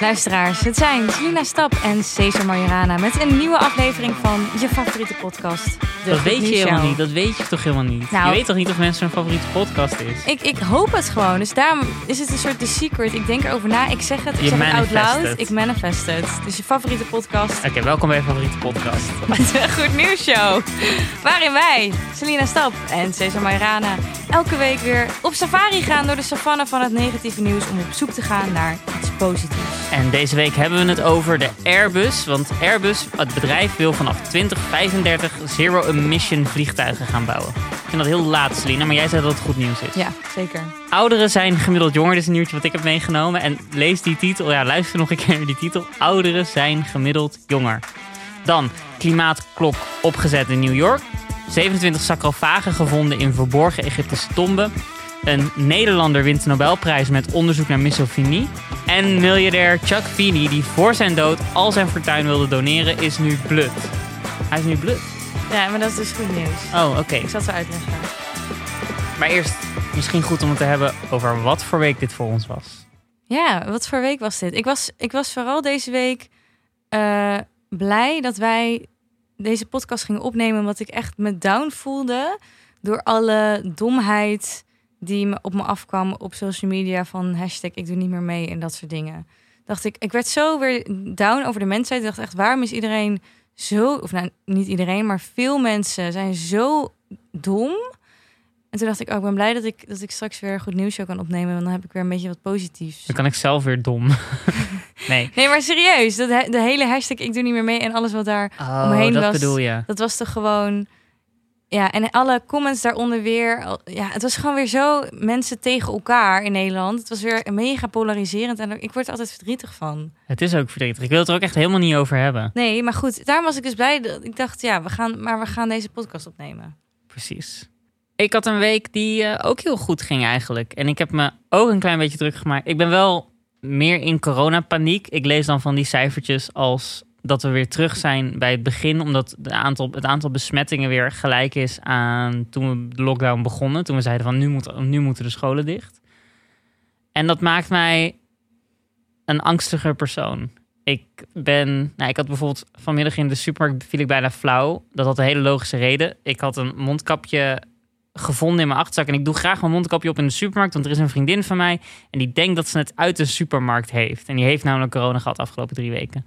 Luisteraars, het zijn Selina Stap en Cesar Majorana met een nieuwe aflevering van je favoriete podcast. De Dat weet je helemaal niet. Dat weet je toch helemaal niet. Nou- je weet toch niet of mensen hun favoriete podcast is? Ik, ik hoop het gewoon, dus daarom is het een soort the secret. Ik denk erover na, ik zeg het, ik Je zeg het out loud, het. ik manifest het. Dus je favoriete podcast, Oké, welkom bij je favoriete podcast. de Goed Nieuws Show. Waarin wij, Selina Stap en Cesar Majorana, elke week weer op safari gaan door de savanne van het negatieve nieuws om op zoek te gaan naar positiefs. En deze week hebben we het over de Airbus. Want Airbus, het bedrijf, wil vanaf 2035 zero-emission vliegtuigen gaan bouwen. Ik vind dat heel laat, Selina, maar jij zei dat het goed nieuws is. Ja, zeker. Ouderen zijn gemiddeld jonger. Dit is een nieuwtje wat ik heb meegenomen. En lees die titel. Ja, luister nog een keer naar die titel. Ouderen zijn gemiddeld jonger. Dan klimaatklok opgezet in New York. 27 sarcofagen gevonden in verborgen Egyptische tomben. Een Nederlander wint de Nobelprijs met onderzoek naar misofilie. En miljardair Chuck Feeney, die voor zijn dood al zijn fortuin wilde doneren, is nu blut. Hij is nu blut. Ja, maar dat is dus goed nieuws. Oh, oké. Ik zal het zo uitleggen. Maar eerst misschien goed om het te hebben over wat voor week dit voor ons was. Ja, wat voor week was dit? Ik was, ik was vooral deze week eh, blij dat wij deze podcast gingen opnemen. Omdat ik echt me down voelde door alle domheid die me op me afkwam op social media. Van hashtag ik doe niet meer mee en dat soort dingen. Dacht ik, ik werd zo weer down over de mensheid. Ik dacht echt, waarom is iedereen zo... Of nou, niet iedereen, maar veel mensen zijn zo dom. En toen dacht ik, oh, ik ben blij dat ik, dat ik straks weer een goed nieuws show kan opnemen. Want dan heb ik weer een beetje wat positiefs. Dan kan ik zelf weer dom. nee. Nee, maar serieus. Dat, de hele hashtag ik doe niet meer mee en alles wat daar Oh, omheen dat was. bedoel je. Dat was toch gewoon... Ja, en alle comments daaronder weer. Ja, het was gewoon weer zo mensen tegen elkaar in Nederland. Het was weer mega polariserend en ik word er altijd verdrietig van. Het is ook verdrietig. Ik wil het er ook echt helemaal niet over hebben. Nee, maar goed, daarom was ik dus blij. Dat ik dacht, ja, we gaan, maar we gaan deze podcast opnemen. Precies. Ik had een week die eh, ook heel goed ging eigenlijk. En ik heb me ook een klein beetje druk gemaakt. Ik ben wel meer in coronapaniek. Ik lees dan van die cijfertjes als dat we weer terug zijn bij het begin. Omdat de aantal, het aantal besmettingen weer gelijk is aan toen we de lockdown begonnen. Toen we zeiden van nu, nu moeten de scholen dicht. En dat maakt mij een angstiger persoon. Ik ben, nou, ik had bijvoorbeeld vanmiddag in de supermarkt viel ik bijna flauw. Dat had een hele logische reden. Ik had een mondkapje gevonden in mijn achterzak en ik doe graag mijn mondkapje op in de supermarkt, want er is een vriendin van mij en die denkt dat ze het uit de supermarkt heeft. En die heeft namelijk corona gehad de afgelopen drie weken.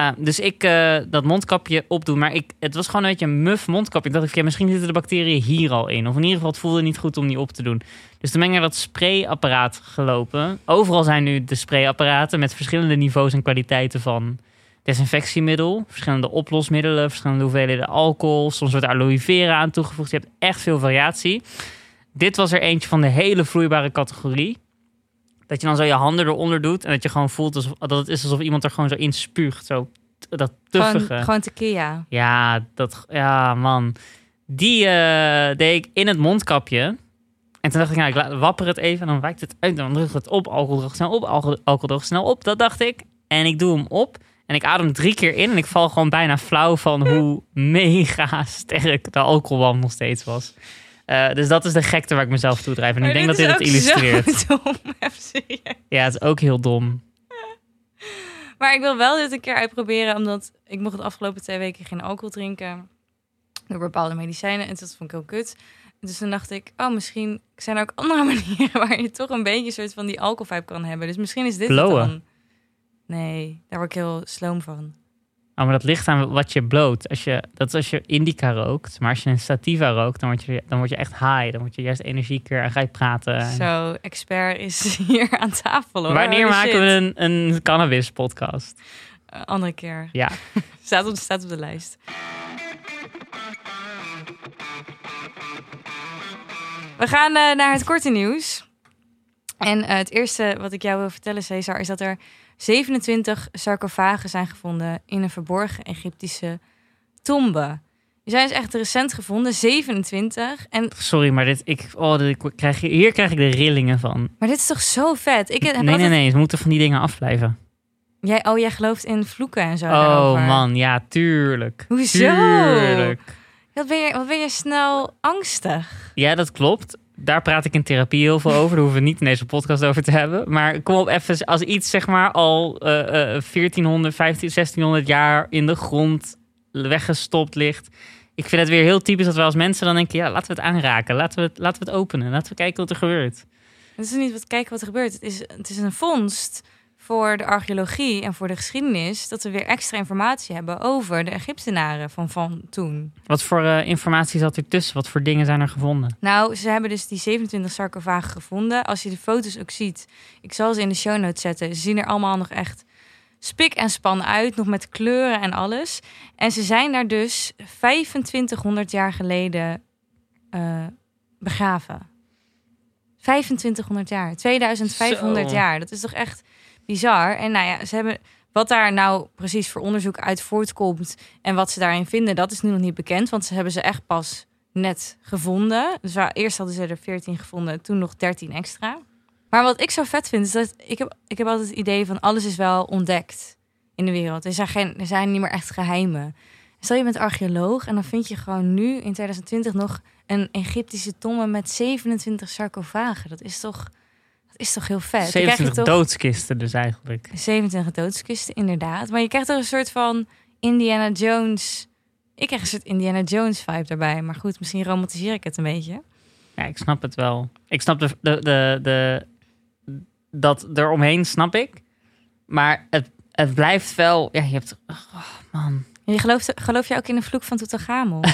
Uh, dus ik uh, dat mondkapje opdoen, maar ik, het was gewoon een beetje een muf mondkapje. Ik dacht, okay, misschien zitten de bacteriën hier al in. Of in ieder geval, het voelde niet goed om die op te doen. Dus toen ben ik dat sprayapparaat gelopen. Overal zijn nu de sprayapparaten met verschillende niveaus en kwaliteiten van desinfectiemiddel. Verschillende oplosmiddelen, verschillende hoeveelheden alcohol. Soms wordt aloe vera aan toegevoegd. Je hebt echt veel variatie. Dit was er eentje van de hele vloeibare categorie. Dat je dan zo je handen eronder doet. En dat je gewoon voelt alsof, dat het is alsof iemand er gewoon zo in spuugt. Zo, dat tuffige. Gewoon, gewoon tequila. Ja, dat, ja, man. Die uh, deed ik in het mondkapje. En toen dacht ik, nou, ik laat, wapper het even. En dan wijkt het uit. Dan drukt het op. Alcoholdroog snel op. Alcoholdroog snel op. Dat dacht ik. En ik doe hem op. En ik adem drie keer in. En ik val gewoon bijna flauw van hoe mega sterk de alcoholwam nog steeds was. Uh, dus dat is de gekte waar ik mezelf toe drijf. En maar ik denk dat dit het illustreert. Zo dom, serieus. Ja, het is ook heel dom. Maar ik wil wel dit een keer uitproberen, omdat ik mocht de afgelopen twee weken geen alcohol drinken. Door bepaalde medicijnen. En dat vond ik heel kut. Dus toen dacht ik, oh, misschien zijn er ook andere manieren waar je toch een beetje een soort van die alcoholvibe kan hebben. Dus misschien is dit Blowen. het dan. Nee, daar word ik heel sloom van. Oh, maar dat ligt aan wat je bloot. Als je, dat is als je indica rookt. Maar als je een sativa rookt, dan word je, dan word je echt high. Dan word je juist energieker en ga je praten. En... Zo, expert is hier aan tafel hoor. Wanneer Holy maken we een, een cannabis podcast? Uh, andere keer. Ja. staat, op, staat op de lijst. We gaan uh, naar het korte nieuws. En uh, het eerste wat ik jou wil vertellen, Cesar, is dat er 27 sarcofagen zijn gevonden in een verborgen Egyptische tombe. Die zijn dus echt recent gevonden, 27. En, Sorry, maar dit, ik, oh, dit, ik krijg, hier krijg ik de rillingen van. maar dit is toch zo vet? Ik heb nee, nee, nee, ze moeten van die dingen afblijven. Jij, oh, jij gelooft in vloeken en zo. Oh daarover. man, ja, tuurlijk. Hoezo? Tuurlijk. Wat ben, je, wat ben je snel angstig? Ja, dat klopt. Daar praat ik in therapie heel veel over. Daar hoeven we niet in deze podcast over te hebben. Maar kom op even, als iets zeg maar al eh, eh, 1400, 15, 1600 jaar in de grond weggestopt ligt. Ik vind het weer heel typisch dat we als mensen dan denken, ja, laten we het aanraken. Laten we het, laten we het openen. Laten we kijken wat er gebeurt. Het is niet wat kijken wat er gebeurt. Het is, het is een vondst voor de archeologie en voor de geschiedenis dat we weer extra informatie hebben over de Egyptenaren van, van toen. Wat voor eh, informatie zat er tussen? Wat voor dingen zijn er gevonden? Nou, ze hebben dus die 27 sarcofagen gevonden. Als je de foto's ook ziet, ik zal ze in de show notes zetten. Ze zien er allemaal nog echt spik en span uit, nog met kleuren en alles. En ze zijn daar dus 2500 jaar geleden uh, begraven. 2500 jaar, 2500 Zo. jaar. Dat is toch echt bizar. En nou ja, ze hebben wat daar nou precies voor onderzoek uit voortkomt en wat ze daarin vinden, dat is nu nog niet bekend, want ze hebben ze echt pas net gevonden. Dus waar, eerst hadden ze er 14 gevonden, toen nog 13 extra. Maar wat ik zo vet vind, is dat ik heb, ik heb altijd het idee van alles is wel ontdekt in de wereld. Er zijn, geen, er zijn niet meer echt geheimen. Stel je bent archeoloog en dan vind je gewoon nu in 2020 nog een Egyptische tombe met 27 sarcofagen. Dat is toch, is toch heel vet. Dan krijg je 27 toch- doodskisten dus eigenlijk. 27 doodskisten, inderdaad. Maar je krijgt er een soort van Indiana Jones. Ik krijg een soort Indiana Jones vibe daarbij. Maar goed, misschien romantiseer ik het een beetje. Ja, ik snap het wel. Ik snap de, de, de, de, dat eromheen, snap ik. Maar het, het blijft wel... Ja, je hebt... Oh, man. Je gelooft, geloof jij ook in de vloek van Tutankhamon?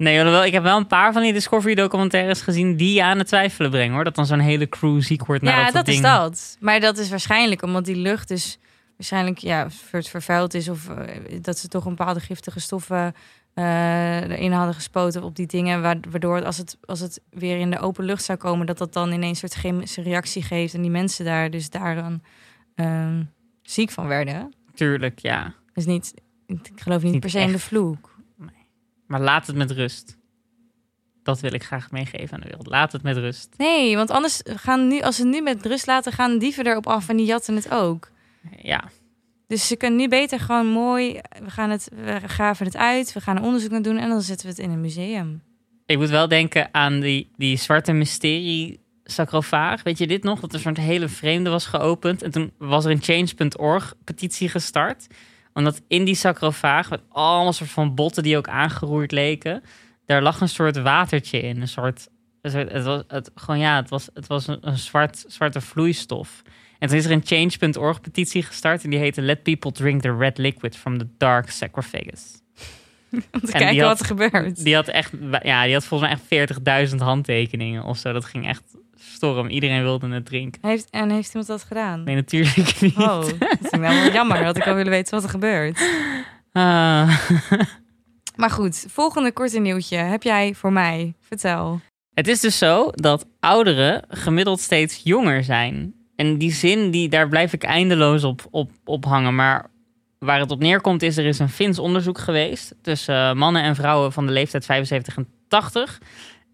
Nee, alhoewel, ik heb wel een paar van die Discovery documentaires gezien... die je aan het twijfelen brengen, hoor. Dat dan zo'n hele crew ziek wordt ja, dat dat ding... is dat. Maar dat is waarschijnlijk omdat die lucht dus waarschijnlijk ja, ver- vervuild is. Of eh, dat ze toch een bepaalde giftige stoffen eh, erin hadden gespoten op die dingen. wa- Waardoor als het, als het weer in de open lucht zou komen, dat dat dan ineens een soort chemische reactie geeft. En die mensen daar dus daaraan ehm, ziek van werden. Tuurlijk, ja. Dus niet, ik geloof niet, Niet per se in de vloek. Maar laat het met rust. Dat wil ik graag meegeven aan de wereld. Laat het met rust. Nee, want anders gaan nu, als ze nu met rust laten, gaan dieven erop af en die jatten het ook. Ja, Dus ze kunnen nu beter gewoon mooi, we, gaan het, we graven het uit, we gaan er onderzoek naar doen en dan zetten we het in een museum. Ik moet wel denken aan die, die zwarte mysterie sarcofaag. Weet je dit nog? Dat er zo'n hele vreemde was geopend. En toen was er een change.org petitie gestart. Omdat in die sarcofaag, met allemaal soort van botten die ook aangeroerd leken, daar lag een soort watertje in. Een soort, een soort- het was het, gewoon ja, het was, het was een, een zwart, zwarte vloeistof. En toen is er een change.org petitie gestart en die heette Let people drink the red liquid from the dark sarcophagus. Om te die kijken had- wat er gebeurt. Die had echt, ja, die had volgens mij echt 40.000 handtekeningen of zo. Dat ging echt storm. Iedereen wilde het drinken. Heeft, en heeft iemand dat gedaan? Nee, natuurlijk niet. Oh, dat nou wel jammer. Had ik al willen weten wat er gebeurt. Ah. Maar goed, volgende korte nieuwtje heb jij voor mij. Vertel. het is dus zo dat ouderen gemiddeld steeds jonger zijn. En die zin, die, daar blijf ik eindeloos op, op, op hangen. Maar waar het op neerkomt is, er is een Fins onderzoek geweest... tussen eh, mannen en vrouwen van de leeftijd 75 en 80...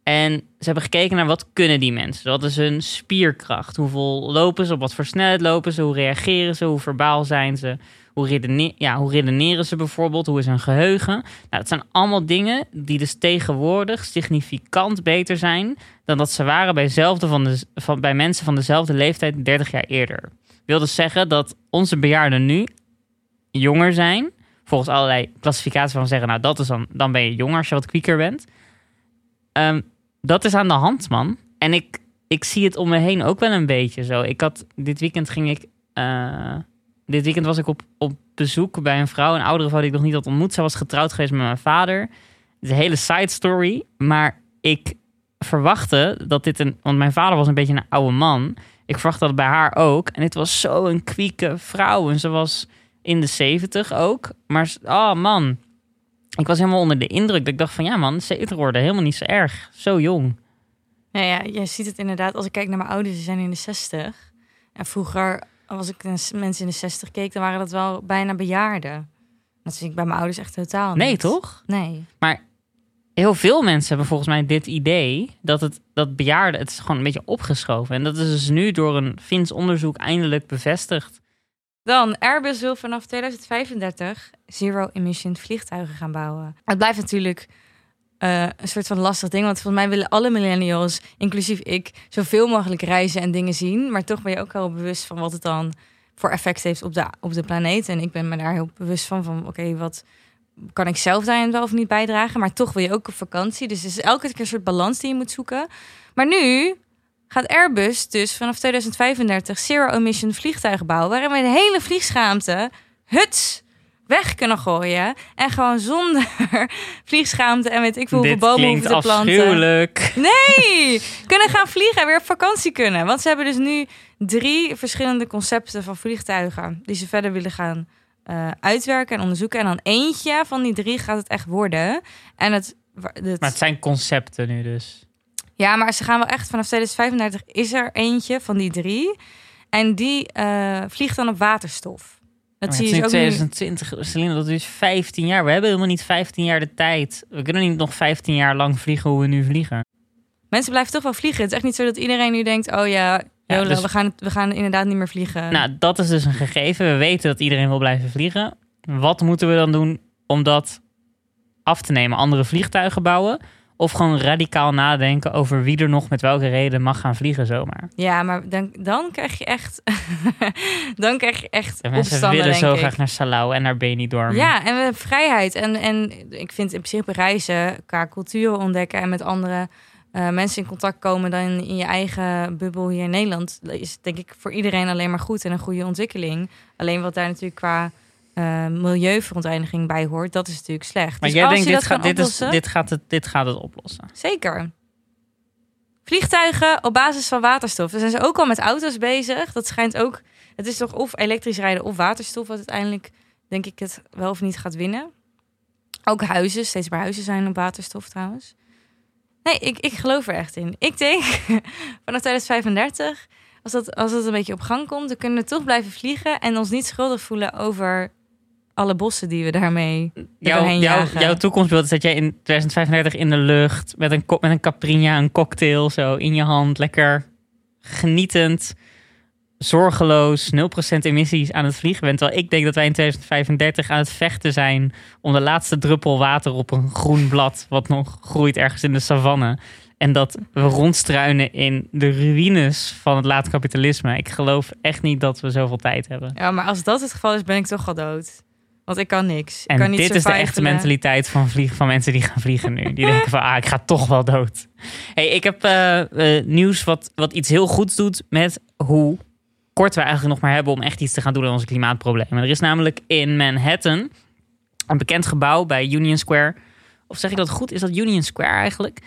En ze hebben gekeken naar wat kunnen die mensen. Wat is hun spierkracht? Hoeveel lopen ze? Op wat voor snelheid lopen ze? Hoe reageren ze? Hoe verbaal zijn ze? Hoe, ja, hoe redeneren ze bijvoorbeeld? Hoe is hun geheugen? Nou, dat zijn allemaal dingen die dus tegenwoordig significant beter zijn dan dat ze waren bij, van de, van, bij mensen van dezelfde leeftijd 30 jaar eerder. Wil dus zeggen dat onze bejaarden nu jonger zijn. Volgens allerlei klassificaties van zeggen, nou dat is dan, dan ben je jonger als je wat kwieker bent. Ehm, dat is aan de hand, man. En ik, ik zie het om me heen ook wel een beetje zo. Ik had, dit weekend ging ik, eh, dit weekend was ik op, op bezoek bij een vrouw, een oudere vrouw die ik nog niet had ontmoet. Zij was getrouwd geweest met mijn vader. Het is een hele side story, maar ik verwachtte dat dit een, want mijn vader was een beetje een oude man. Ik verwachtte dat bij haar ook. En dit was zo een kwieke vrouw. En ze was in de zeventig ook. Maar, oh man, ik was helemaal onder de indruk. Dat ik dacht van, ja man, 70 worden helemaal niet zo erg. Zo jong. Nou ja, je ziet het inderdaad. Als ik kijk naar mijn ouders, ze zijn in de 60. En vroeger, als ik mensen in de 60 keek, dan waren dat wel bijna bejaarden. Dat zie ik bij mijn ouders echt totaal niet. Nee, toch? Nee. Heel veel mensen hebben volgens mij dit idee dat het dat bejaarden, het is gewoon een beetje opgeschoven. En dat is dus nu door een Fins onderzoek eindelijk bevestigd. Dan, Airbus wil vanaf 2035 zero-emission vliegtuigen gaan bouwen. Het blijft natuurlijk eh, een soort van lastig ding. Want volgens mij willen alle millennials, inclusief ik, zoveel mogelijk reizen en dingen zien. Maar toch ben je ook wel bewust van wat het dan voor effect heeft op de, op de planeet. En ik ben me daar heel bewust van. Van oké, wat kan ik zelf daarin wel of niet bijdragen? Maar toch wil je ook op vakantie. Dus het is elke keer een soort balans die je moet zoeken. Maar nu gaat Airbus dus vanaf 2035 zero-emission vliegtuigen bouwen. Waarin we de hele vliegschaamte, huts, weg kunnen gooien. En gewoon zonder vliegschaamte en weet ik veel hoeveel bomen hoeven te planten. afschuwelijk. Nee, kunnen gaan vliegen en weer op vakantie kunnen. Want ze hebben dus nu drie verschillende concepten van vliegtuigen die ze verder willen gaan eh, uitwerken en onderzoeken. En dan eentje van die drie gaat het echt worden. En het, het, Maar het zijn concepten nu dus. Ja, maar ze gaan wel echt vanaf 2035 is er eentje van die drie. En die eh, vliegt dan op waterstof. Dat Maar zie je dus nu ook nu. 2020, Celine, dat is 15 jaar. We hebben helemaal niet 15 jaar de tijd. We kunnen niet nog 15 jaar lang vliegen hoe we nu vliegen. Mensen blijven toch wel vliegen. Het is echt niet zo dat iedereen nu denkt: oh ja, Ja, YOLO, dus- we, gaan, we gaan inderdaad niet meer vliegen. Nou, dat is dus een gegeven. We weten dat iedereen wil blijven vliegen. Wat moeten we dan doen om dat af te nemen? Andere vliegtuigen bouwen? Of gewoon radicaal nadenken over wie er nog met welke reden mag gaan vliegen zomaar? Ja, maar dan, dan krijg je echt. dan krijg je echt. De mensen willen zo ik. graag naar Salau en naar Benidorm. Ja, en we hebben vrijheid. En, en ik vind in principe reizen, qua culturen ontdekken en met andere eh, mensen in contact komen dan in je eigen bubbel hier in Nederland, is denk ik voor iedereen alleen maar goed en een goede ontwikkeling. Alleen wat daar natuurlijk qua eh, milieuverontreiniging bij hoort, dat is natuurlijk slecht. Maar Dus jij denkt, dit, gaat, dit, is, dit, gaat het, dit gaat het oplossen. Zeker. Vliegtuigen op basis van waterstof. Daar zijn ze ook al met auto's bezig. Dat schijnt ook. Het is toch of elektrisch rijden of waterstof, wat uiteindelijk denk ik het wel of niet gaat winnen. Ook huizen, steeds meer huizen zijn op waterstof trouwens. Nee, ik, ik geloof er echt in. Ik denk vanaf 2035, als dat, als dat een beetje op gang komt, dan kunnen we toch blijven vliegen en ons niet schuldig voelen over alle bossen die we daarmee doorheen jouw, jagen. jouw toekomstbeeld is dat jij in 2035 in de lucht met een, met een Caprina, een cocktail zo in je hand, lekker genietend, zorgeloos, 0% emissies aan het vliegen bent. Terwijl ik denk dat wij in 2035 aan het vechten zijn om de laatste druppel water op een groen blad wat nog groeit ergens in de savanne. En dat we rondstruinen in de ruïnes van het laat kapitalisme. Ik geloof echt niet dat we zoveel tijd hebben. Ja, maar als dat het geval is, ben ik toch al dood. Want ik kan niks. Ik En kan niet dit is de echte mentaliteit van, vliegen, van mensen die gaan vliegen nu. Die denken van, ah, ik ga toch wel dood. Hey, ik heb eh, eh, nieuws wat, wat iets heel goeds doet met hoe kort we eigenlijk nog maar hebben om echt iets te gaan doen aan onze klimaatproblemen. Er is namelijk in Manhattan een bekend gebouw bij Union Square. Of zeg ik dat goed? Is dat Union Square eigenlijk?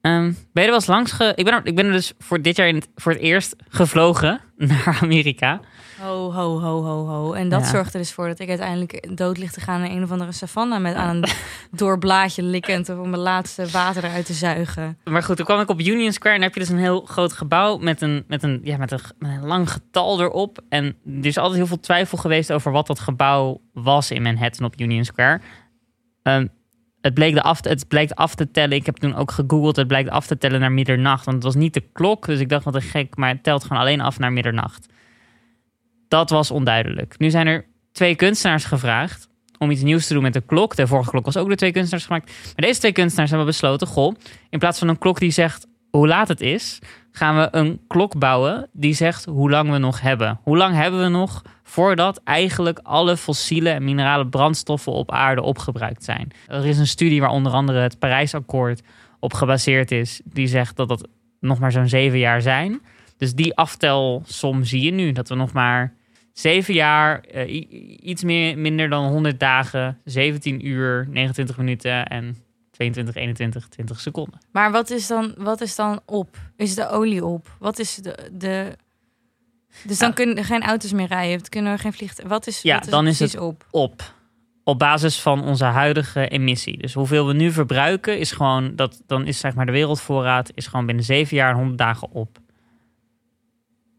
Ehm, ben je er wel eens langs ge... Ik ben er, ik ben er dus voor dit jaar in het, voor het eerst gevlogen naar Amerika. Ho, ho, ho, ho, ho. En dat Ja. zorgt er dus voor dat ik uiteindelijk dood lig te gaan in een of andere savanne met aan een doorblaadje likkend om mijn laatste water eruit te zuigen. Maar goed, toen kwam ik op Union Square en dan heb je dus een heel groot gebouw met een, met een, ja, met een, met een lang getal erop. En er is altijd heel veel twijfel geweest over wat dat gebouw was in Manhattan op Union Square. Ehm, het, bleek de af, het blijkt af te tellen. Ik heb toen ook gegoogeld. Het blijkt af te tellen naar middernacht. Want het was niet de klok. Dus ik dacht, wat een gek. Maar het telt gewoon alleen af naar middernacht. Dat was onduidelijk. Nu zijn er twee kunstenaars gevraagd om iets nieuws te doen met de klok. De vorige klok was ook door twee kunstenaars gemaakt. Maar deze twee kunstenaars hebben besloten: goh, in plaats van een klok die zegt hoe laat het is, gaan we een klok bouwen die zegt hoe lang we nog hebben. Hoe lang hebben we nog voordat eigenlijk alle fossiele en minerale brandstoffen op aarde opgebruikt zijn? Er is een studie waar onder andere het Parijsakkoord op gebaseerd is, die zegt dat dat nog maar zo'n zeven jaar zijn. Dus die aftelsom zie je nu, dat we nog maar zeven jaar, eh, iets meer, minder dan 100 dagen, 17 uur, 29 minuten en 22, 21, 20 seconden. Maar wat is dan, wat is dan op? Is de olie op? Wat is de... de... Dus dan Ja. kunnen er geen auto's meer rijden. Kunnen we geen vliegtuigen... Wat is, Ja, wat is dan er is precies op? op. Op basis van onze huidige emissie. Dus hoeveel we nu verbruiken, is gewoon dat dan is zeg maar de wereldvoorraad is gewoon binnen zeven jaar en 100 dagen op.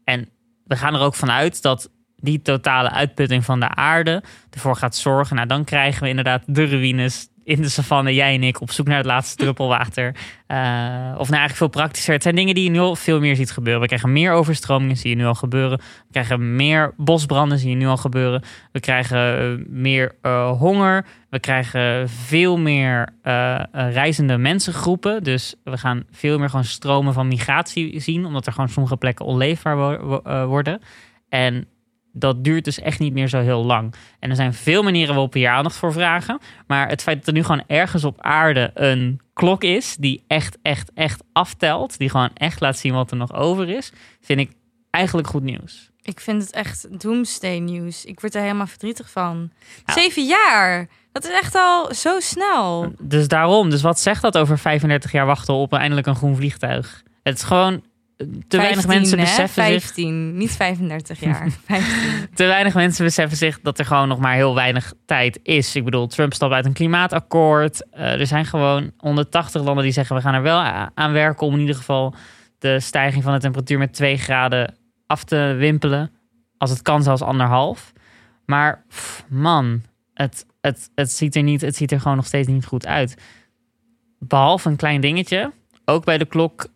En we gaan er ook vanuit dat die totale uitputting van de aarde ervoor gaat zorgen. Nou, dan krijgen we inderdaad de ruïnes in de savanne, jij en ik, op zoek naar het laatste druppel water. Eh, of nou eigenlijk veel praktischer. Het zijn dingen die je nu al veel meer ziet gebeuren. We krijgen meer overstromingen, zie je nu al gebeuren. We krijgen meer bosbranden, zie je nu al gebeuren. We krijgen eh, meer eh, honger. We krijgen veel meer reizende mensengroepen. Dus we gaan veel meer gewoon stromen van migratie zien. Omdat er gewoon sommige plekken onleefbaar wo- wo- worden. En dat duurt dus echt niet meer zo heel lang. En er zijn veel manieren waarop we hier aandacht voor vragen. Maar het feit dat er nu gewoon ergens op aarde een klok is die echt, echt, echt aftelt, die gewoon echt laat zien wat er nog over is, vind ik eigenlijk goed nieuws. Ik vind het echt doomsday nieuws. Ik word er helemaal verdrietig van. Zeven jaar! Dat is echt al zo snel. Dus daarom, dus wat zegt dat over 35 jaar wachten op eindelijk een groen vliegtuig? Het is gewoon te weinig 15, mensen hè? beseffen zich 15, niet 35 jaar. 15. te weinig mensen beseffen zich dat er gewoon nog maar heel weinig tijd is. Ik bedoel, Trump stapt uit een klimaatakkoord. Eh, er zijn gewoon 180 landen die zeggen we gaan er wel aan werken om in ieder geval de stijging van de temperatuur met 2 graden af te wimpelen. Als het kan zelfs anderhalf. Maar pff, man, het, het, het, ziet er niet, het ziet er gewoon nog steeds niet goed uit. Behalve een klein dingetje, ook bij de klok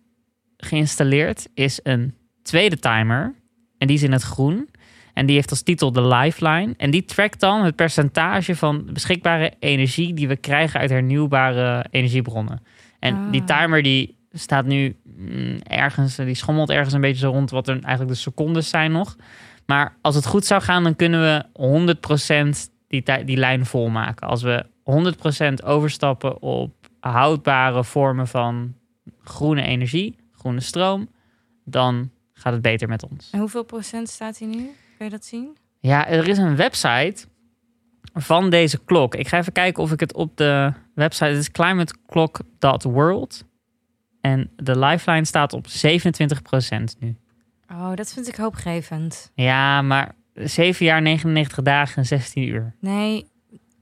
geïnstalleerd, is een tweede timer. En die is in het groen. En die heeft als titel de Lifeline. En die trackt dan het percentage van beschikbare energie die we krijgen uit hernieuwbare energiebronnen. En Ah. die timer die staat nu mm, ergens, die schommelt ergens een beetje zo rond wat er eigenlijk de secondes zijn nog. Maar als het goed zou gaan, dan kunnen we 100% die, die lijn volmaken. Als we 100% overstappen op houdbare vormen van groene energie, groene stroom, dan gaat het beter met ons. En hoeveel procent staat hij nu? Kun je dat zien? Ja, er is een website van deze klok. Ik ga even kijken of ik het op de website... Het is climateclock.world. En de lifeline staat op 27% nu. Oh, dat vind ik hoopgevend. Ja, maar 7 jaar, 99 dagen en 16 uur. Nee,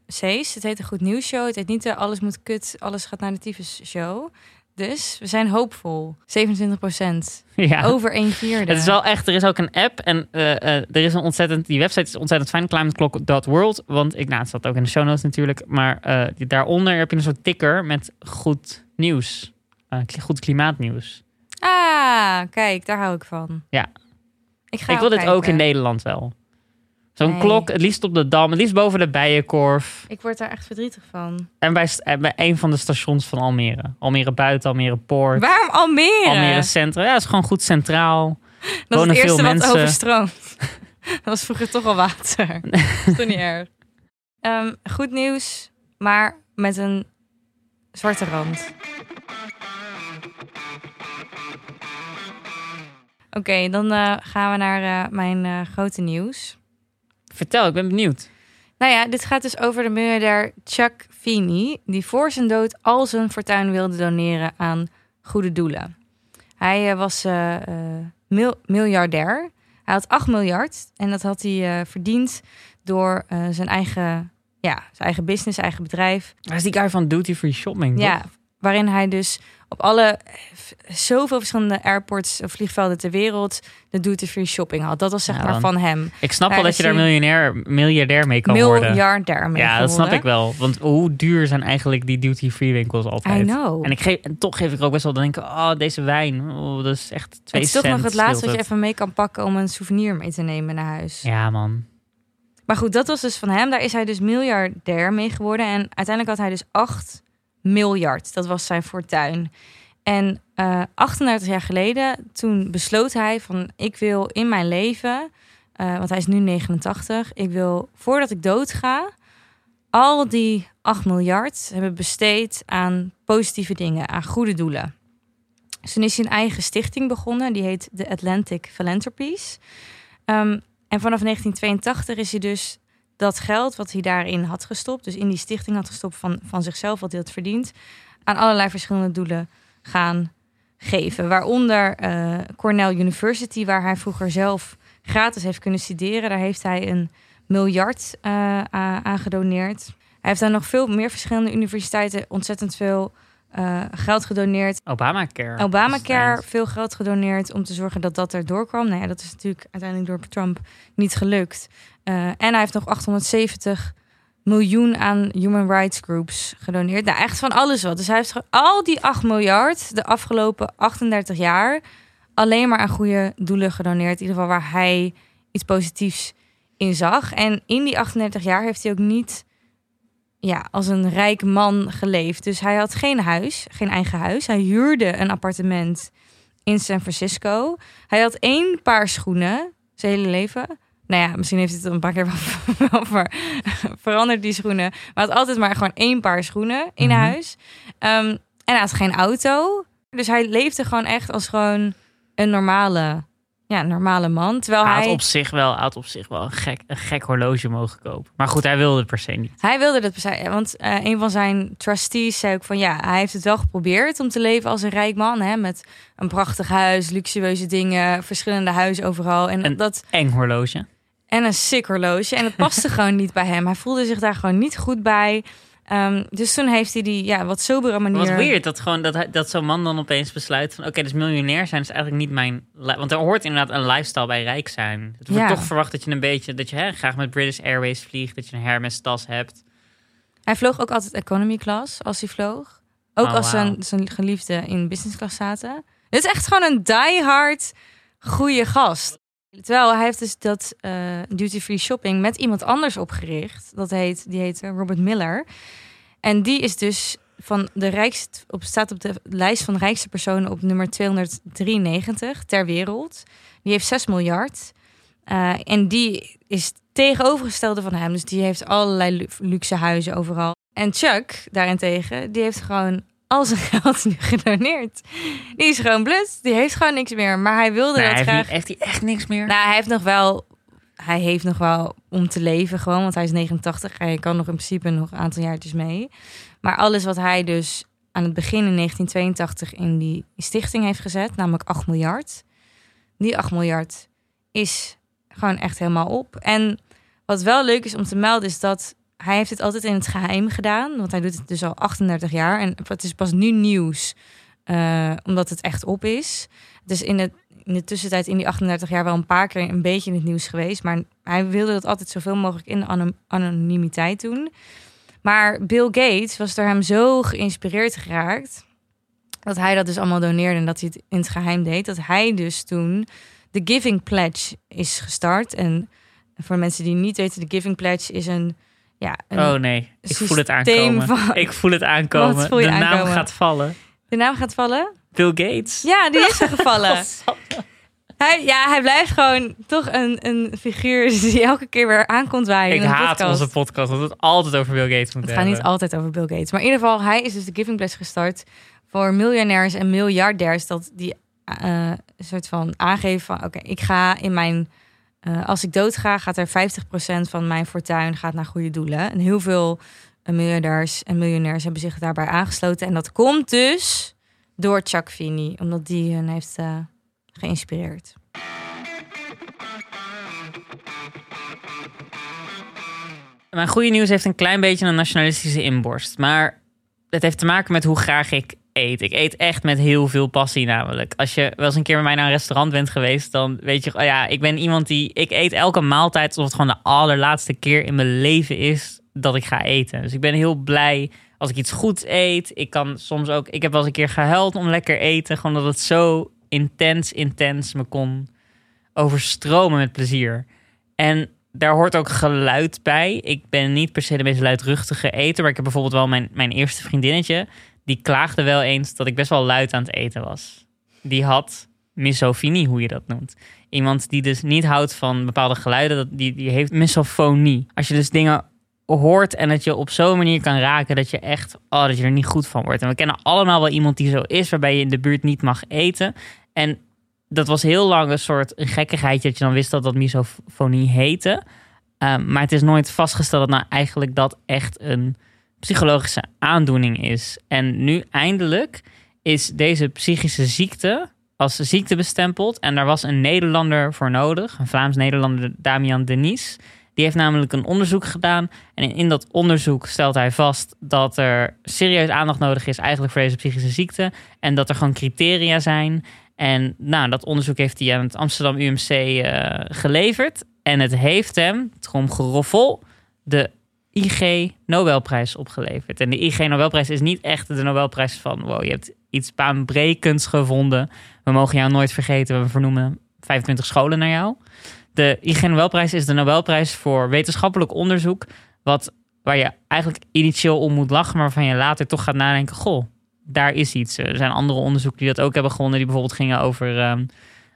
Cees, het heet een goed nieuws show. Het heet niet de alles moet kut, alles gaat naar de tyfus show. Dus we zijn hoopvol. 27 procent. Ja. Over een vierde. Het is wel echt, er is ook een app en eh, eh, er is een ontzettend, die website is ontzettend fijn, climateclock.world. Want ik, nou, het staat ook in de show notes natuurlijk, maar eh, daaronder heb je een soort ticker met goed nieuws. Goed klimaatnieuws. Ah, kijk, daar hou ik van. Ja. Ik, ga ik wil dit kijken. ook in Nederland wel. Zo'n Nee. klok, het liefst op de dam, het liefst boven de bijenkorf. Ik word daar echt verdrietig van. En bij, en bij een van de stations van Almere. Almere Buiten, Almere Poort, Waarom Almere? Almere Centrum. Ja, het is gewoon goed centraal. dat is wonen het veel eerste wat mensen. overstroomt. dat was vroeger toch al water. dat is toch niet erg. Ehm, goed nieuws, maar met een zwarte rand. Oké, dan eh, gaan we naar eh, mijn eh, grote nieuws. Vertel, ik ben benieuwd. Nou ja, dit gaat dus over de miljardair Chuck Feeney, die voor zijn dood al zijn fortuin wilde doneren aan goede doelen. Hij eh, was eh, eh, mil- miljardair. Hij had 8 miljard en dat had hij verdiend door zijn eigen, ja, zijn eigen business, eigen bedrijf. Hij is die guy van Duty Free Shopping. Ja, toch? Waarin hij dus op alle eh, zoveel verschillende airports of vliegvelden ter wereld de duty-free shopping had. Dat was zeg Ja, maar dan van hem. Ik snap wel dat je daar miljonair, miljardair mee kan worden. Miljardair mee Ja, dat snap ik wel. Want hoe duur zijn eigenlijk die duty free winkels I altijd? know. En, ik geef, en toch geef ik ook best wel dan denk ik, oh, deze wijn, oh, dat is echt twee het is toch nog het laatste wat je even mee kan pakken om een souvenir mee te nemen naar huis. Ja, man. Maar goed, dat was dus van hem. Daar is hij dus miljardair mee geworden. En uiteindelijk had hij dus 8 miljard. Dat was zijn fortuin. En eh 38 jaar geleden, toen besloot hij van... ik wil in mijn leven, eh, want hij is nu 89... ik wil, voordat ik doodga, al die 8 miljard hebben besteed aan positieve dingen, aan goede doelen. Dus toen is hij een eigen stichting begonnen. Die heet de Atlantic Philanthropies. Ehm, en vanaf 1982 is hij dus dat geld wat hij daarin had gestopt, dus in die stichting had gestopt van, van zichzelf, wat hij had verdiend, aan allerlei verschillende doelen gaan geven. Waaronder eh, Cornell University, waar hij vroeger zelf gratis heeft kunnen studeren. Daar heeft hij een miljard a- aan gedoneerd. Hij heeft aan nog veel meer verschillende universiteiten ontzettend veel eh, geld gedoneerd. Obamacare. Obamacare veel geld gedoneerd om te zorgen dat dat er doorkwam. Nou ja, dat is natuurlijk uiteindelijk door Trump niet gelukt. Eh, en hij heeft nog 870 miljoen aan human rights groups gedoneerd. Nou, echt van alles wat. Dus hij heeft al die 8 miljard de afgelopen 38 jaar alleen maar aan goede doelen gedoneerd. In ieder geval waar hij iets positiefs in zag. En in die 38 jaar heeft hij ook niet ja, als een rijk man geleefd. Dus hij had geen huis, geen eigen huis. Hij huurde een appartement in San Francisco. Hij had één paar schoenen zijn hele leven. Nou ja, misschien heeft hij het een paar keer wel, ver, veranderd, die schoenen. Maar hij had altijd maar gewoon één paar schoenen in Mhm. huis. Ehm, en hij had geen auto. Dus hij leefde gewoon echt als gewoon een normale, ja, normale man. Terwijl Hij hij... had op zich wel, had op zich wel een gek, een gek horloge mogen kopen. Maar goed, hij wilde het per se niet. Hij wilde dat per se, want eh, een van zijn trustees zei ook van ja, hij heeft het wel geprobeerd om te leven als een rijk man, hè, met een prachtig huis, luxueuze dingen, verschillende huizen overal en, En- dat Eng horloge. en een sick horloge en het paste gewoon niet bij hem. Hij voelde zich daar gewoon niet goed bij. Ehm, dus toen heeft hij die ja wat sobere manier. Wat weird dat, gewoon, dat, dat zo'n man dan opeens besluit van... oké, dus miljonair zijn is eigenlijk niet mijn... Want er hoort inderdaad een lifestyle bij rijk zijn. Het wordt Ja. toch verwacht dat je een beetje... dat je hè, graag met British Airways vliegt... dat je een Hermes tas hebt. Hij vloog ook altijd economy class als hij vloog. Ook Oh, als zijn, zijn geliefde in business class zaten. Dit is echt gewoon een diehard goede gast. Terwijl hij heeft dus dat eh, duty-free shopping met iemand anders opgericht. Dat heet, die heet eh, Robert Miller. En die is dus van de rijkste, op, staat op de lijst van de rijkste personen op nummer 293 ter wereld. Die heeft 6 miljard. Eh, en die is tegenovergestelde van hem. Dus die heeft allerlei lu- luxe huizen overal. En Chuck, daarentegen, die heeft gewoon al zijn geld nu gedoneerd. Die is gewoon blut. Die heeft gewoon niks meer. Maar hij wilde Nee, dat graag. niet- heeft hij echt niks meer? Nou, hij heeft nog wel. Hij heeft nog wel om te leven, gewoon, want hij is 89. Hij kan nog in principe nog een aantal jaartjes mee. Maar alles wat hij dus aan het begin in 1982 in die stichting heeft gezet, namelijk 8 miljard. Die 8 miljard is gewoon echt helemaal op. En wat wel leuk is om te melden, is dat hij heeft het altijd in het geheim gedaan. Want hij doet het dus al 38 jaar. En het is pas nu nieuws, eh, omdat het echt op is. Dus in de, in de tussentijd, in die 38 jaar, wel een paar keer een beetje in het nieuws geweest. Maar hij wilde dat altijd zoveel mogelijk in de ano- anonimiteit doen. Maar Bill Gates was door hem zo geïnspireerd geraakt. Dat hij dat dus allemaal doneerde en dat hij het in het geheim deed. Dat hij dus toen de Giving Pledge is gestart. En voor mensen die niet weten, de Giving Pledge is een. Ja, oh nee, ik voel het aankomen. van- Ik voel het aankomen. Voel de naam aankomen? gaat vallen. De naam gaat vallen? Bill Gates. Ja, die is er gevallen. Hij, ja, hij blijft gewoon toch een, een figuur die elke keer weer aankomt waaien Ik haat podcast. onze podcast, dat we het altijd over Bill Gates moeten Het gaat niet altijd over Bill Gates. Maar in ieder geval, hij is dus de Giving Pledge gestart voor miljonairs en miljardairs. Dat die eh, een soort van aangeven van... oké, ik ga in mijn... eh, als ik doodga, gaat er 50% van mijn fortuin gaat naar goede doelen. En heel veel eh, miljardairs en miljonairs hebben zich daarbij aangesloten. En dat komt dus door Chuck Finney. Omdat die hen heeft eh, geïnspireerd. Mijn goede nieuws heeft een klein beetje een nationalistische inborst. Maar het heeft te maken met hoe graag ik Ik eet echt met heel veel passie namelijk. Als je wel eens een keer met mij naar een restaurant bent geweest... dan weet je... oh ja, ik ben iemand die... Ik eet elke maaltijd alsof het gewoon de allerlaatste keer in mijn leven is... dat ik ga eten. Dus ik ben heel blij als ik iets goeds eet. Ik kan soms ook... Ik heb wel eens een keer gehuild om lekker eten. Gewoon dat het zo intens, intens me kon overstromen met plezier. En daar hoort ook geluid bij. Ik ben niet per se de meest luidruchtige eter. Maar ik heb bijvoorbeeld wel mijn, mijn eerste vriendinnetje. Die klaagde wel eens dat ik best wel luid aan het eten was. Die had misofonie, hoe je dat noemt. Iemand die dus niet houdt van bepaalde geluiden, dat, die, die heeft misofonie. Als je dus dingen hoort en het je op zo'n manier kan raken dat je echt, oh, dat je er niet goed van wordt. En we kennen allemaal wel iemand die zo is, waarbij je in de buurt niet mag eten. En dat was heel lang een soort een gekkigheidje dat je dan wist dat dat misofonie heette. Um, maar het is nooit vastgesteld dat nou eigenlijk dat echt een psychologische aandoening is. En nu eindelijk is deze psychische ziekte als ziekte bestempeld. En daar was een Nederlander voor nodig, een Vlaams-Nederlander, Damian Denis. Die heeft namelijk een onderzoek gedaan. En in dat onderzoek stelt hij vast dat er serieus aandacht nodig is eigenlijk voor deze psychische ziekte. En dat er gewoon criteria zijn. En nou, dat onderzoek heeft hij aan het Amsterdam UMC uh, geleverd. En het heeft hem, tromgeroffel, de IG Nobelprijs opgeleverd. En de IG Nobelprijs is niet echt de Nobelprijs van... wow, je hebt iets baanbrekends gevonden. We mogen jou nooit vergeten. We vernoemen 25 scholen naar jou. De IG Nobelprijs is de Nobelprijs voor wetenschappelijk onderzoek... Wat, waar je eigenlijk initieel om moet lachen... maar waarvan je later toch gaat nadenken... goh, daar is iets. Er zijn andere onderzoeken die dat ook hebben gewonnen... die bijvoorbeeld gingen over, ehm,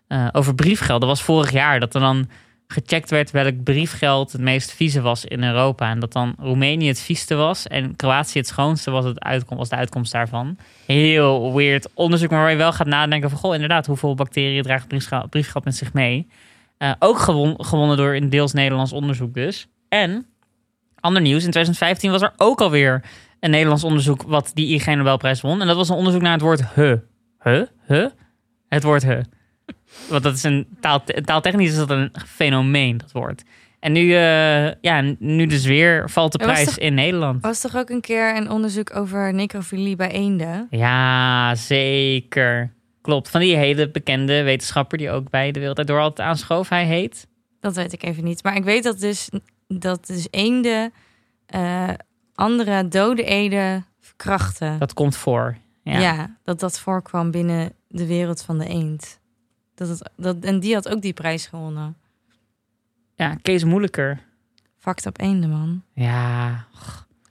eh, over briefgeld. Dat was vorig jaar dat er dan gecheckt werd welk briefgeld het meest vieze was in Europa. En dat dan Roemenië het vieste was en Kroatië het schoonste was, het uitkom, was de uitkomst daarvan. Heel weird onderzoek, maar waar je wel gaat nadenken van... goh, inderdaad, hoeveel bacteriën draagt briefgeld, met zich mee? Eh, ook gewon, gewonnen door een deels Nederlands onderzoek dus. En, ander nieuws, in 2015 was er ook alweer een Nederlands onderzoek... wat die IG Nobelprijs won. En dat was een onderzoek naar het woord he. He? He? Het woord he. Want dat is een taal, taaltechnisch is dat een fenomeen, dat woord. En nu, eh, ja, nu dus weer valt de prijs toch- in Nederland. Was toch ook een keer een onderzoek over necrofilie bij eenden? Ja, zeker. Klopt. Van die hele bekende wetenschapper die ook bij de Wereld Door altijd aanschoof. Hij heet. Dat weet ik even niet. Maar ik weet dat dus, dat dus eenden eh, andere dode eenden verkrachten. Dat komt voor. Ja. Ja. dat dat voorkwam binnen de wereld van de eend. Dat het, dat, en die had ook die prijs gewonnen. ja, Kees Moeilijker. Fucked up eenden, man. Ja,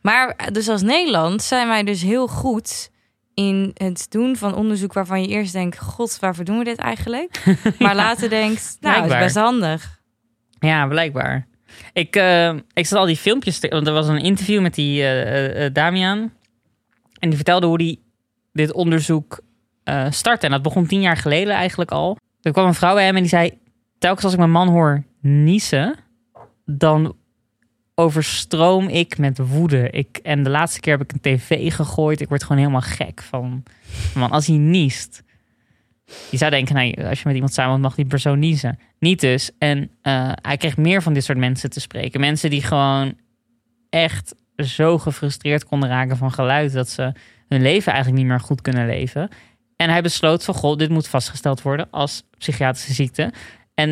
Maar dus als Nederland zijn wij dus heel goed in het doen van onderzoek waarvan je eerst denkt... God, waarvoor doen we dit eigenlijk? Maar later denkt, nou, het is best handig. ja blijkbaar. Ik, eh, ik zat al die filmpjes, te, want er was een interview met die eh, eh, Damian. En die vertelde hoe die dit onderzoek startte. En dat begon tien jaar geleden eigenlijk al. Er kwam een vrouw bij hem en die zei... Telkens als ik mijn man hoor niezen, dan overstroom ik met woede. Ik, en de laatste keer heb ik een tv gegooid. Ik word gewoon helemaal gek van... Man, als hij niest... Je zou denken, nou, als je met iemand samen mag die persoon niezen. Niet dus. En eh, hij kreeg meer van dit soort mensen te spreken. Mensen die gewoon echt zo gefrustreerd konden raken van geluid... dat ze hun leven eigenlijk niet meer goed kunnen leven. En hij besloot van, goh, dit moet vastgesteld worden als psychiatrische ziekte. En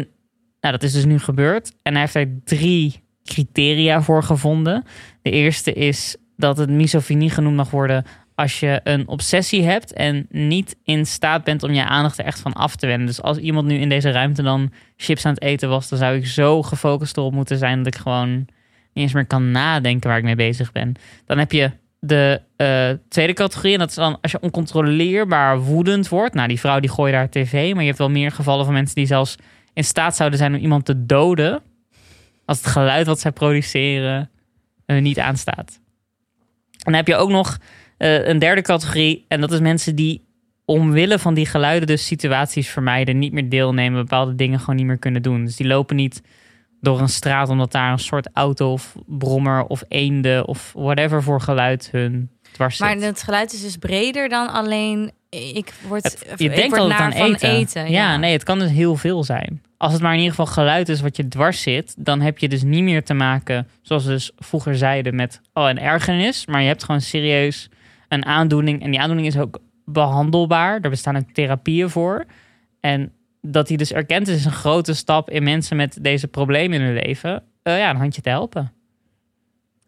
nou, dat is dus nu gebeurd. En hij heeft er drie criteria voor gevonden. De eerste is dat het misofinie genoemd mag worden als je een obsessie hebt en niet in staat bent om je aandacht er echt van af te wenden. Dus als iemand nu in deze ruimte dan chips aan het eten was, dan zou ik zo gefocust erop moeten zijn dat ik gewoon niet eens meer kan nadenken waar ik mee bezig ben. Dan heb je de eh, tweede categorie en dat is dan als je oncontroleerbaar woedend wordt. Nou, die vrouw die gooit haar tv, maar je hebt wel meer gevallen van mensen die zelfs in staat zouden zijn om iemand te doden als het geluid wat zij produceren hun niet aanstaat. En dan heb je ook nog eh, een derde categorie. En dat is mensen die omwille van die geluiden dus situaties vermijden. Niet meer deelnemen. Bepaalde dingen gewoon niet meer kunnen doen. Dus die lopen niet door een straat omdat daar een soort auto of brommer of eenden of whatever voor geluid hun dwars zit. Maar het geluid is dus breder dan alleen... Ik word, Het- je ik denkt word naar aan van eten. eten. ja. nee, het kan dus heel veel zijn. Als het maar in ieder geval geluid is wat je dwars zit, dan heb je dus niet meer te maken, zoals we dus vroeger zeiden, met oh, een ergernis. Maar je hebt gewoon serieus een aandoening. En die aandoening is ook behandelbaar. Er bestaan ook therapieën voor. En dat die dus erkend is, is een grote stap in mensen met deze problemen in hun leven. eh, ja, een handje te helpen.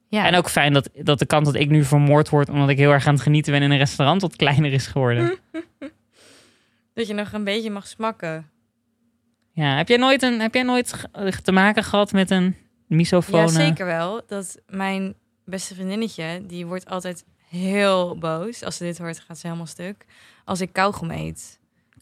Ja. En ook fijn dat, dat de kans dat ik nu vermoord word omdat ik heel erg aan het genieten ben in een restaurant wat kleiner is geworden. Dat je nog een beetje mag smakken. Ja, heb jij nooit, een, heb jij nooit te maken gehad met een misofone? Ja, zeker wel. Dat mijn beste vriendinnetje, die wordt altijd heel boos. Als ze dit hoort, gaat ze helemaal stuk. Als ik kauwgom eet.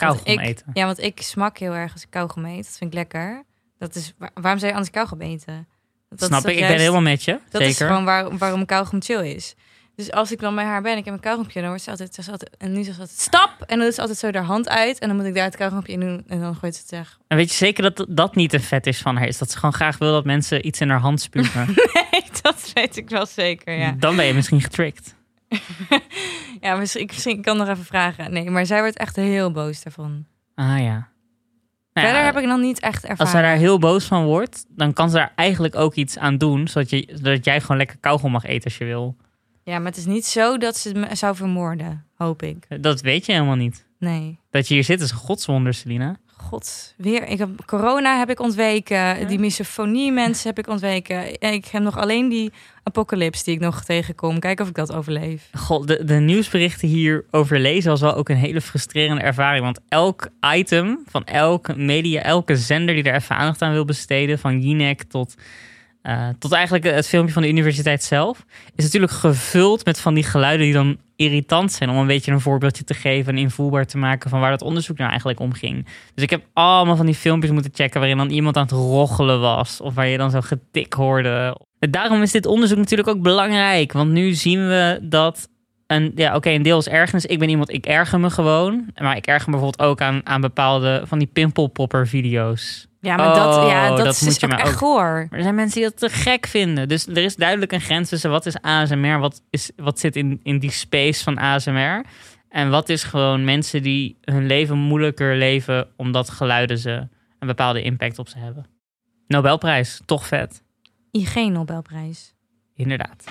Kauwgom ik- eten. Ja, want ik smak heel erg als ik kauwgom eet. Dat vind ik lekker. Dat is, waar- waarom zou je anders kauwgom eten? Dat is Snap ik, ik ben helemaal met je. Dat zeker. is gewoon waar, waarom kauwgom chill is. Dus als ik dan bij haar ben, ik heb een kauwgompje, dan wordt ze altijd, ze is altijd en nu zegt ze altijd stap en dan doet ze altijd zo haar hand uit en dan moet ik daar het kauwgompje in doen en dan gooit ze het weg. En weet je zeker dat dat niet een vet is van haar? Is dat ze gewoon graag wil dat mensen iets in haar hand spugen? Nee, dat weet ik wel zeker, ja. Dan ben je misschien getricked. Ja, misschien, kan ik nog even vragen. Nee, maar zij wordt echt heel boos daarvan. Ah ja. Nou ja, Verder heb ik nog niet echt ervaren. Als zij daar heel boos van wordt, dan kan ze daar eigenlijk ook iets aan doen. Zodat, je, zodat jij gewoon lekker kauwgom mag eten als je wil. Ja, maar het is niet zo dat ze me zou vermoorden, hoop ik. Dat weet je helemaal niet. Nee. Dat je hier zit is een godswonder, Selina. God, weer. Ik heb corona heb ik ontweken. Die misofonie mensen heb ik ontweken. Ik heb nog alleen die apocalypse die ik nog tegenkom. Kijken of ik dat overleef. God, de, de nieuwsberichten hier over lezen was wel ook een hele frustrerende ervaring. Want elk item van elke media, elke zender die er even aandacht aan wil besteden, van Jinek tot uh, tot eigenlijk het filmpje van de universiteit zelf, is natuurlijk gevuld met van die geluiden die dan irritant zijn. Om een beetje een voorbeeldje te geven en invoelbaar te maken van waar dat onderzoek nou eigenlijk om ging. Dus ik heb allemaal van die filmpjes moeten checken waarin dan iemand aan het roggelen was. Of waar je dan zo getik hoorde. Daarom is dit onderzoek natuurlijk ook belangrijk. Want nu zien we dat een, ja, oké, een deel is ergernis. Ik ben iemand, ik erger me gewoon. Maar ik erger me bijvoorbeeld ook aan, aan bepaalde van die pimpelpopper video's. Ja, maar dat, ja, oh, dat, is maar echt goor. er zijn mensen die dat te gek vinden. Dus er is duidelijk een grens tussen wat is ASMR, wat, is, wat zit in, in die space van ASMR. En wat is gewoon mensen die hun leven moeilijker leven omdat geluiden ze een bepaalde impact op ze hebben. Nobelprijs, toch vet. Geen Nobelprijs. Inderdaad.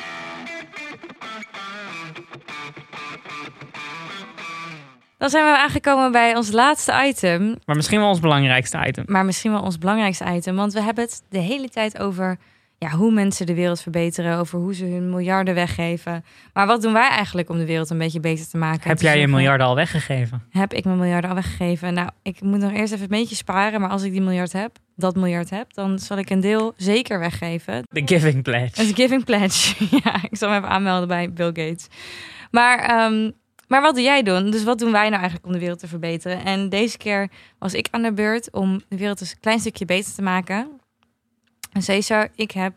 Dan zijn we aangekomen bij ons laatste item. Maar misschien wel ons belangrijkste item. Maar misschien wel ons belangrijkste item. Want we hebben het de hele tijd over ja, hoe mensen de wereld verbeteren. Over hoe ze hun miljarden weggeven. Maar wat doen wij eigenlijk om de wereld een beetje beter te maken? Heb jij je miljarden al weggegeven? Heb ik mijn miljarden al weggegeven? Nou, ik moet nog eerst even een beetje sparen. Maar als ik die miljard heb, dat miljard heb, dan zal ik een deel zeker weggeven. De Giving Pledge. De Giving Pledge. ja, ik zal me even aanmelden bij Bill Gates. Maar um, maar wat doe jij doen? Dus wat doen wij nou eigenlijk om de wereld te verbeteren? En deze keer was ik aan de beurt om de wereld een klein stukje beter te maken. En Cesar, ik heb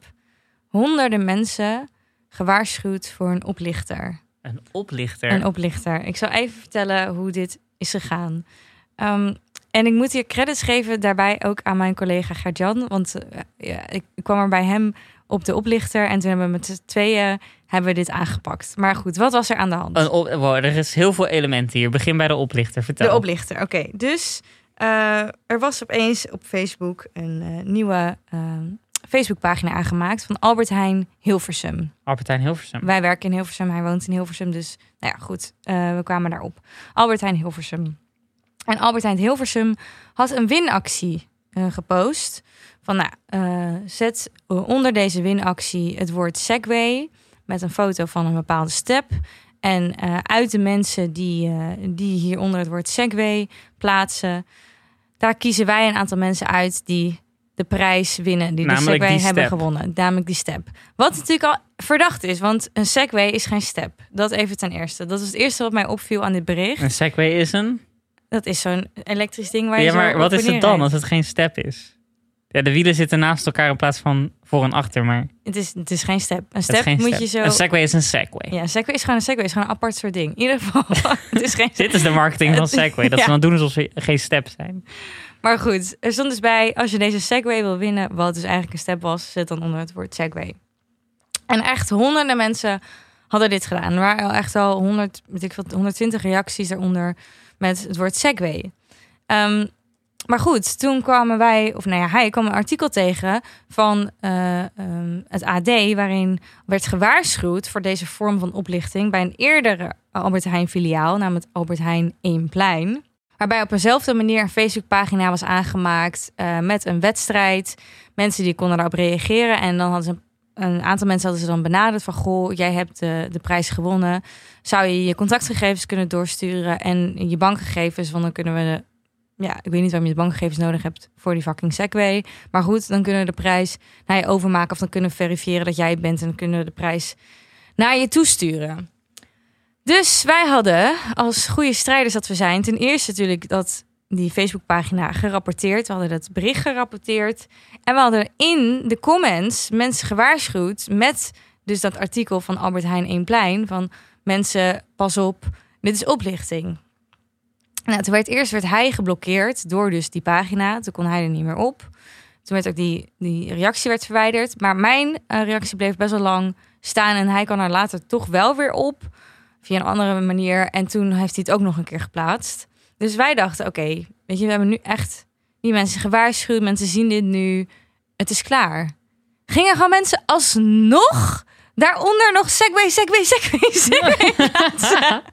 honderden mensen gewaarschuwd voor een oplichter. Een oplichter? Een oplichter. Ik zal even vertellen hoe dit is gegaan. Um, en ik moet hier credits geven daarbij ook aan mijn collega Gertjan. Want uh, ja, ik kwam er bij hem op de oplichter. En toen hebben we met z'n tweeën hebben we dit aangepakt. Maar goed, wat was er aan de hand? Een op, wow, er is heel veel elementen hier. Begin bij de oplichter. Vertel. De oplichter, oké. Dus uh, er was opeens op Facebook een uh, nieuwe uh, Facebookpagina aangemaakt van Albert Heijn Hilversum. Albert Heijn Hilversum. Wij werken in Hilversum, hij woont in Hilversum. Dus nou ja, goed, we kwamen daarop. Albert Heijn Hilversum. En Albert Heijn Hilversum had een winactie gepost. Van nou, zet onder deze winactie het woord Segway met een foto van een bepaalde step. En uh, uit de mensen die, uh, die hieronder het woord Segway plaatsen, daar kiezen wij een aantal mensen uit die de prijs winnen, die namelijk de Segway hebben gewonnen. Namelijk die step. Wat natuurlijk al verdacht is, want een Segway is geen step. Dat even ten eerste. Dat is het eerste wat mij opviel aan dit bericht. Een Segway is een? Dat is zo'n elektrisch ding waar je Ja, maar wat is het dan als het geen step is? Ja, de wielen zitten naast elkaar in plaats van voor en achter, maar... Het is, het is geen step. Een step moet step. je zo... Een Segway is een Segway. Ja, een Segway is gewoon een Segway. is gewoon een apart soort ding. In ieder geval, het is geen Dit is de marketing van Segway. Dat Ja. ze dan doen alsof ze geen step zijn. Maar goed, er stond dus bij, als je deze Segway wil winnen, wat dus eigenlijk een step was, zet dan onder het woord Segway. En echt honderden mensen hadden dit gedaan. Er waren al echt al 100, weet ik veel, 120 reacties daaronder met het woord Segway. Ehm, maar goed, toen kwamen wij, of nou ja, hij kwam een artikel tegen van eh, ehm, het AD, waarin werd gewaarschuwd voor deze vorm van oplichting bij een eerdere Albert Heijn filiaal, namelijk Albert Heijn Eemplein. Waarbij op eenzelfde manier een Facebookpagina was aangemaakt eh, met een wedstrijd. Mensen die konden daarop reageren. En dan hadden ze aantal mensen hadden ze dan benaderd van... goh, jij hebt de, de prijs gewonnen. Zou je je contactgegevens kunnen doorsturen en je bankgegevens? Want dan kunnen we... Ja, ik weet niet waarom je de bankgegevens nodig hebt voor die fucking Segway. Maar goed, dan kunnen we de prijs naar je overmaken... of dan kunnen we verifiëren dat jij het bent... en kunnen we de prijs naar je toesturen. Dus wij hadden, als goede strijders dat we zijn, ten eerste natuurlijk dat die Facebookpagina gerapporteerd. We hadden dat bericht gerapporteerd. En we hadden in de comments mensen gewaarschuwd met dus dat artikel van Albert Heijn Eemplein van mensen, pas op, dit is oplichting. Nou, toen werd eerst werd hij geblokkeerd door dus die pagina. Toen kon hij er niet meer op. Toen werd ook die, die reactie werd verwijderd. Maar mijn eh, reactie bleef best wel lang staan. En hij kwam er later toch wel weer op. Via een andere manier. En toen heeft hij het ook nog een keer geplaatst. Dus wij dachten, oké, weet je, we hebben nu echt die mensen gewaarschuwd. Mensen zien dit nu. Het is klaar. Gingen gewoon mensen alsnog Daaronder nog Segway, Segway, Segway, Segway plaatsen.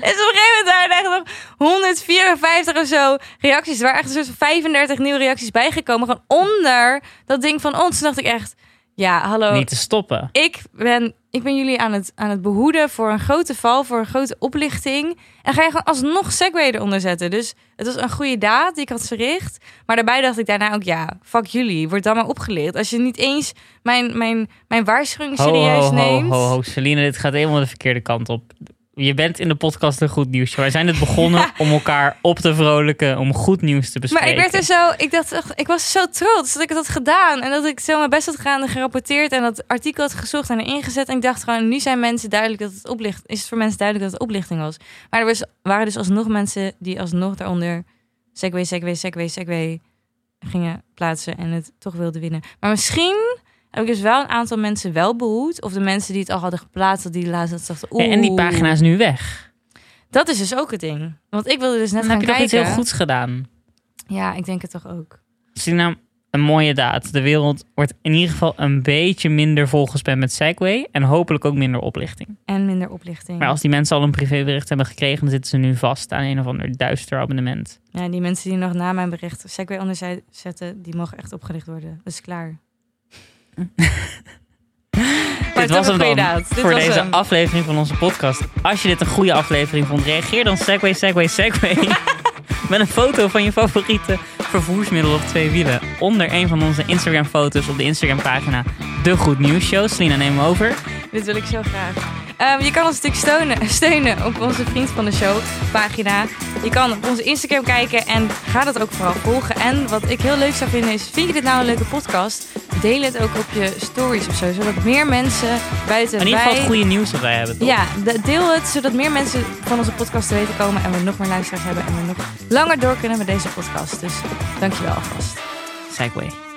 dus op een gegeven moment waren er echt nog 154 of zo reacties. Er waren echt een soort van 35 nieuwe reacties bijgekomen. Gewoon onder dat ding van ons. Toen dacht ik echt, ja, hallo. Niet te stoppen. Ik ben, ik ben jullie aan het, aan het behoeden voor een grote val, voor een grote oplichting. En ga je gewoon alsnog Segway eronder zetten. Dus het was een goede daad die ik had verricht. Maar daarbij dacht ik daarna ook, ja, fuck jullie. Word dan maar opgelicht. Als je niet eens mijn, mijn, mijn waarschuwing serieus ho, ho, neemt. ho, ho. Celine, dit gaat helemaal de verkeerde kant op. Je bent in de podcast een goed nieuws. Wij zijn het begonnen om elkaar op te vrolijken, om goed nieuws te Maar bespreken. ik werd er zo, ik dacht, echt- ik was zo trots dat ik het had gedaan. En dat ik zo mijn best had gedaan en gerapporteerd en dat artikel had gezocht en erin gezet. En ik dacht gewoon, nu zijn mensen duidelijk dat het oplicht, is het voor mensen duidelijk dat het oplichting was. Maar er was, waren dus alsnog mensen die alsnog daaronder segway, segway, segway, segway gingen plaatsen en het toch wilden winnen. Maar misschien heb ik dus wel een aantal mensen wel behoed. Of de mensen die het al hadden geplaatst, dat die laatst dat dachten, Ja, en die pagina is nu weg. Dat is dus ook het ding. Want ik wilde dus net Dan gaan heb je toch kijken. iets heel goeds gedaan. Ja, ik denk het toch ook. Suriname, een mooie daad. De wereld wordt in ieder geval een beetje minder volgespamd met Segway. En hopelijk ook minder oplichting. En minder oplichting. Maar als die mensen al een privébericht hebben gekregen, dan zitten ze nu vast aan een of ander duister abonnement. Ja, die mensen die nog na mijn bericht Segway onder zij- zetten, die mogen echt opgelicht worden. Dat is klaar. Dit was hem dan Dit voor was deze hem. aflevering van onze podcast. Als je dit een goede aflevering vond, reageer dan Segway, Segway, Segway. Met een foto van je favoriete vervoersmiddel op twee wielen. Onder een van onze Instagram foto's op de Instagram pagina De Goed Nieuws Show. Selina, neem me over. Dit wil ik zo graag. Ehm, je kan ons natuurlijk steunen, steunen op onze Vriend van de Show pagina. Je kan op onze Instagram kijken en ga dat ook vooral volgen. En wat ik heel leuk zou vinden is, vind je dit nou een leuke podcast? Deel het ook op je stories of zo, zodat meer mensen buiten In ieder geval het goede nieuws dat wij hebben. toch? Ja, de- deel het zodat meer mensen van onze podcast te weten komen en we nog meer luisteraars hebben en we nog langer door kunnen met deze podcast. Dus dankjewel alvast. Segway.